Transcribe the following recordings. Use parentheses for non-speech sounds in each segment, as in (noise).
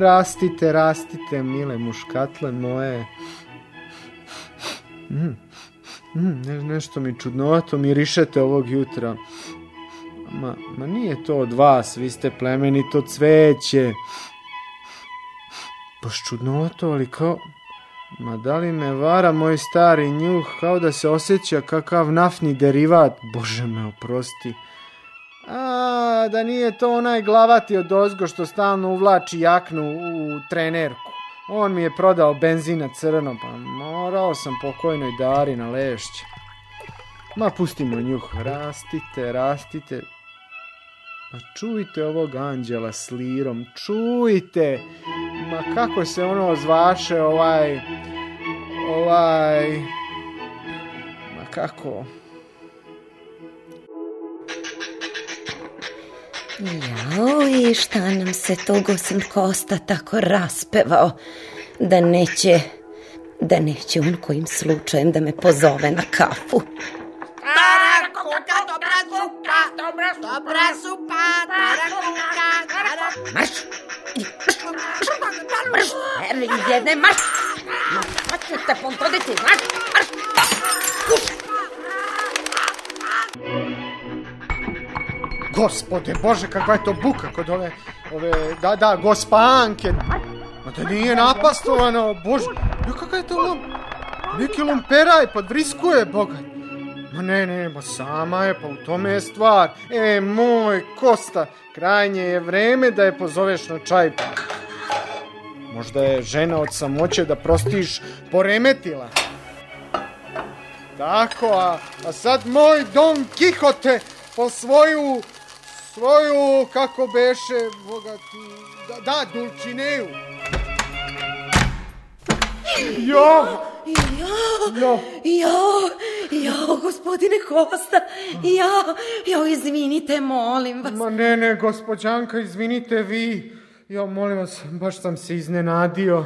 Rastite, rastite, mile muškatle moje. nešto mi čudnovato mirišete ovog jutra ma, ma nije to od vas, vi ste plemenito cveće. Baš to, ali kao... Ma da li me vara moj stari njuh, kao da se osjeća kakav nafni derivat, bože me oprosti. A, da nije to onaj glavati od ozgo što stalno uvlači jaknu u trenerku. On mi je prodao benzina crno, pa morao sam pokojnoj dari na lešće. Ma pustimo njuh, rastite, rastite, pa čujte ovog anđela s lirom, čujte! Ma kako se ono zvaše ovaj... Ovaj... Ma kako... Jao, i šta nam se to gosim Kosta tako raspevao da neće, da neće on kojim slučajem da me pozove na kafu. Stara dobra zupa. Dobra zupa, tarakuka, tarakuka. Masz? Masz? Jedne masz? Masz, te pontody ty Gospode Bože, kakva je to buka kod ove, ove, da, da, gospanke. Ma da nije napastovano, Bože, jo, kakva je to lom? Neki lomperaj podvriskuje, Boga. Ma ne, ne, ma sama je, pa u tome je stvar. E, moj Kosta, krajnje je vreme da je pozoveš na čaj. Možda je žena od samoće da prostiš poremetila. Tako, a, a sad moj Don Kihote po svoju, svoju, kako beše, bogati, da, da Dulcineju. Jo! Jo! Jo! Jo! Jao, gospodine Kosta, jao, ja izvinite, molim vas. Ma ne, ne, gospođanka, izvinite vi. Ja, molim vas, baš sam se iznenadio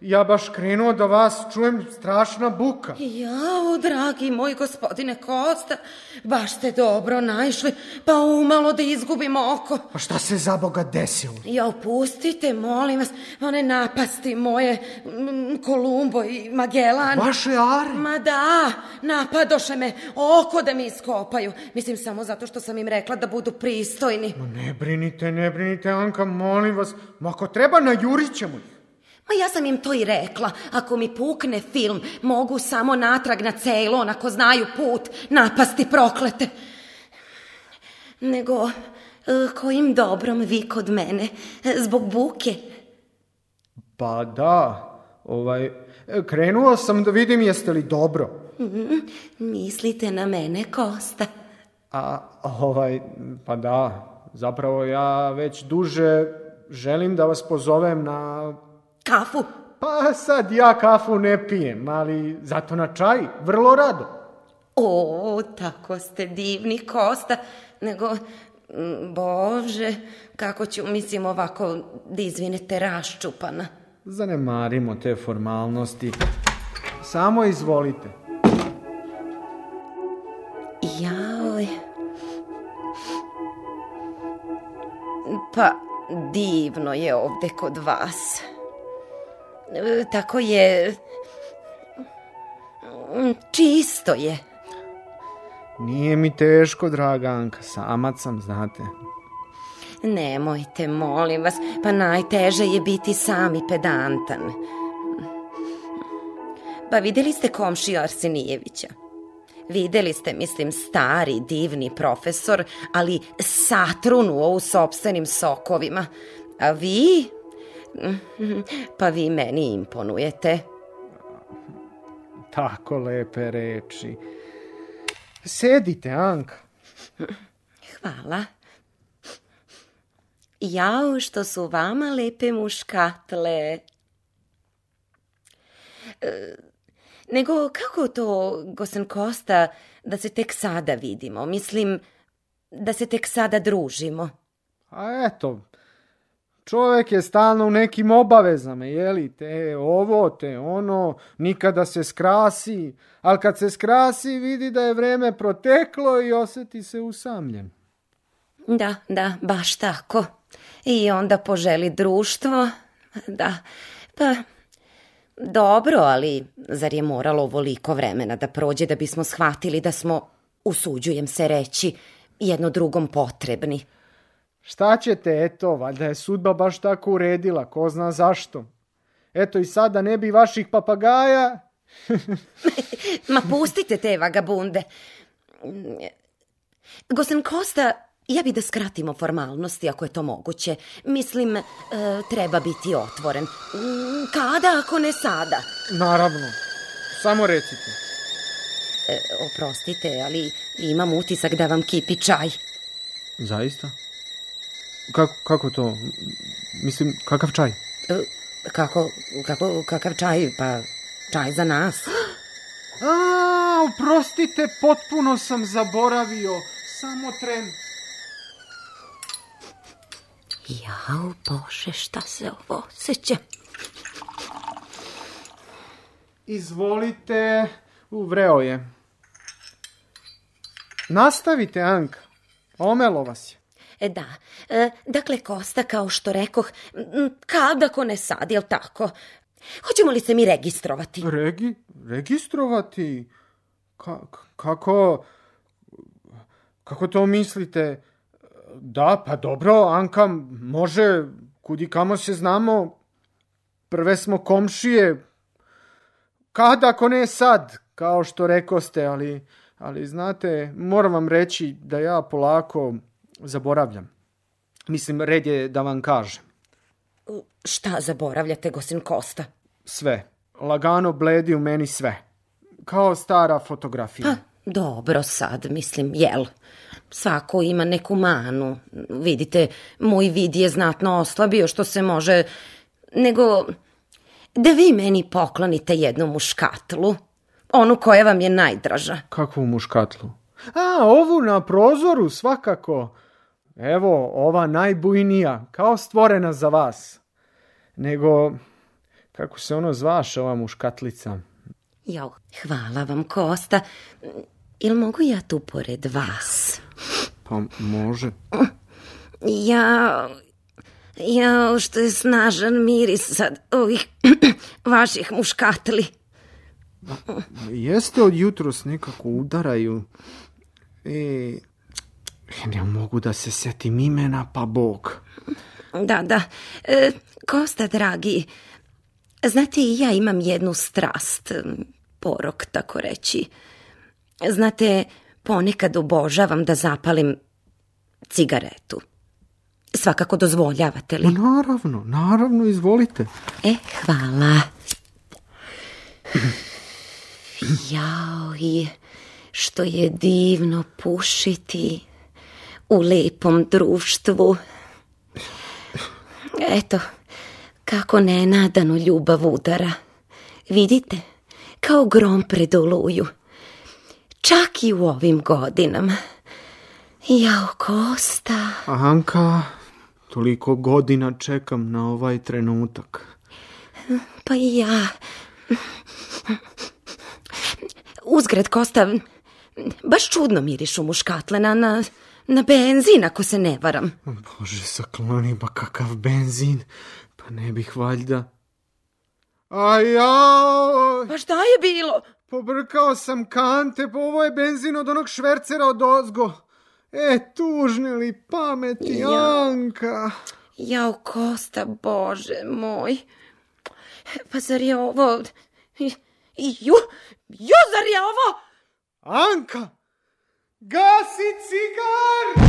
ja baš krenuo da vas čujem strašna buka. Jao, dragi moj gospodine Kosta, baš ste dobro naišli, pa umalo da izgubimo oko. A pa šta se za Boga desilo? Jao, pustite, molim vas, one napasti moje m, Kolumbo i Magellan. Vaše are? Ma da, napadoše me, oko da mi iskopaju. Mislim, samo zato što sam im rekla da budu pristojni. ne brinite, ne brinite, Anka, molim vas, ako treba, najurićemo ih. Pa ja sam im to i rekla. Ako mi pukne film, mogu samo natrag na Ceylon, ako znaju put, napasti proklete. Nego, eh, kojim dobrom vi kod mene? Eh, zbog buke? Pa da, ovaj, eh, krenuo sam da vidim jeste li dobro. Mhm, mislite na mene, Kosta? A, ovaj, pa da, zapravo ja već duže želim da vas pozovem na kafu? Pa sad ja kafu ne pijem, ali zato na čaj vrlo rado. O, tako ste divni, Kosta, nego... Bože, kako ću, mislim, ovako da izvinete raščupana. Zanemarimo te formalnosti. Samo izvolite. Jaoj. Pa divno je ovde kod vas. Tako je... Čisto je. Nije mi teško, draga Anka, samac sam, znate. Nemojte, molim vas, pa najteže je biti sami pedantan. Pa videli ste komšija Arsenijevića. Vidjeli ste, mislim, stari, divni profesor, ali satrun u ovu sobstvenim sokovima. A vi, pa vi meni imponujete. Tako lepe reči. Sedite, Anka. Hvala. Jao što su vama lepe muškatle. E, nego kako to, Gosen Kosta, da se tek sada vidimo? Mislim, da se tek sada družimo. A eto, čovjek je stalno u nekim obavezama, jeli, te ovo, te ono, nikada se skrasi, ali kad se skrasi vidi da je vrijeme proteklo i osjeti se usamljen. Da, da, baš tako. I onda poželi društvo, da, pa... Dobro, ali zar je moralo ovoliko vremena da prođe da bismo shvatili da smo, usuđujem se reći, jedno drugom potrebni? Šta ćete, eto, valjda je sudba baš tako uredila, ko zna zašto. Eto i sada ne bi vaših papagaja... (laughs) Ma pustite te vagabunde. Gosen Kosta, ja bi da skratimo formalnosti ako je to moguće. Mislim, e, treba biti otvoren. Mm, kada ako ne sada? Naravno. Samo recite. E, oprostite, ali imam utisak da vam kipi čaj. Zaista? Kako, kako to? Mislim, kakav čaj? E, kako, kako, kakav čaj? Pa, čaj za nas. A, oprostite, potpuno sam zaboravio. Samo tren. Jao, Bože, šta se ovo osjeća? Izvolite, uvreo je. Nastavite, Anka. Omelo vas je. E, Da, e, dakle Kosta, kao što rekoh, kada ako ne sad, jel tako? Hoćemo li se mi registrovati? Regi, registrovati? kako, kako to mislite? Da, pa dobro, Anka, može, kudi kamo se znamo, prve smo komšije, kada ako ne sad, kao što rekoste, ali, ali znate, moram vam reći da ja polako zaboravljam. Mislim, red je da vam kažem. Šta zaboravljate, gosin Kosta? Sve. Lagano bledi u meni sve. Kao stara fotografija. Pa, dobro sad, mislim, jel? Svako ima neku manu. Vidite, moj vid je znatno oslabio što se može... Nego, da vi meni poklonite jednu muškatlu. Onu koja vam je najdraža. Kakvu muškatlu? A, ovu na prozoru, svakako evo ova najbujnija, kao stvorena za vas. Nego, kako se ono zvaš, ova muškatlica? Jau, hvala vam Kosta. Il mogu ja tu pored vas? Pa može. Ja, ja što je snažan miris sad ovih (clears throat) vaših muškatli. Jeste od jutros nekako udaraju. I ne mogu da se setim imena, pa bog. Da, da. E, Kosta, dragi, znate i ja imam jednu strast, porok, tako reći. Znate, ponekad obožavam da zapalim cigaretu. Svakako dozvoljavate li? Naravno, naravno, izvolite. E, hvala. Jao, i što je divno pušiti u lepom društvu. Eto, kako nenadano ljubav udara. Vidite, kao grom pred oluju. Čak i u ovim godinama. Jao, Kosta. Anka, toliko godina čekam na ovaj trenutak. Pa i ja. Uzgred, Kosta, baš čudno miriš u muškatlena na... Na benzin, ako se ne varam. Bože, sakloni, pa kakav benzin. Pa ne bih valjda. A ja... Pa šta je bilo? Pobrkao sam kante, pa ovo je benzin od onog švercera od ozgo. E, tužne li pameti, ja. Anka. Jao, Kosta, bože moj. Pa zar je ovo... Ju, ju, zar je ovo? Anka! Găsiți țigari!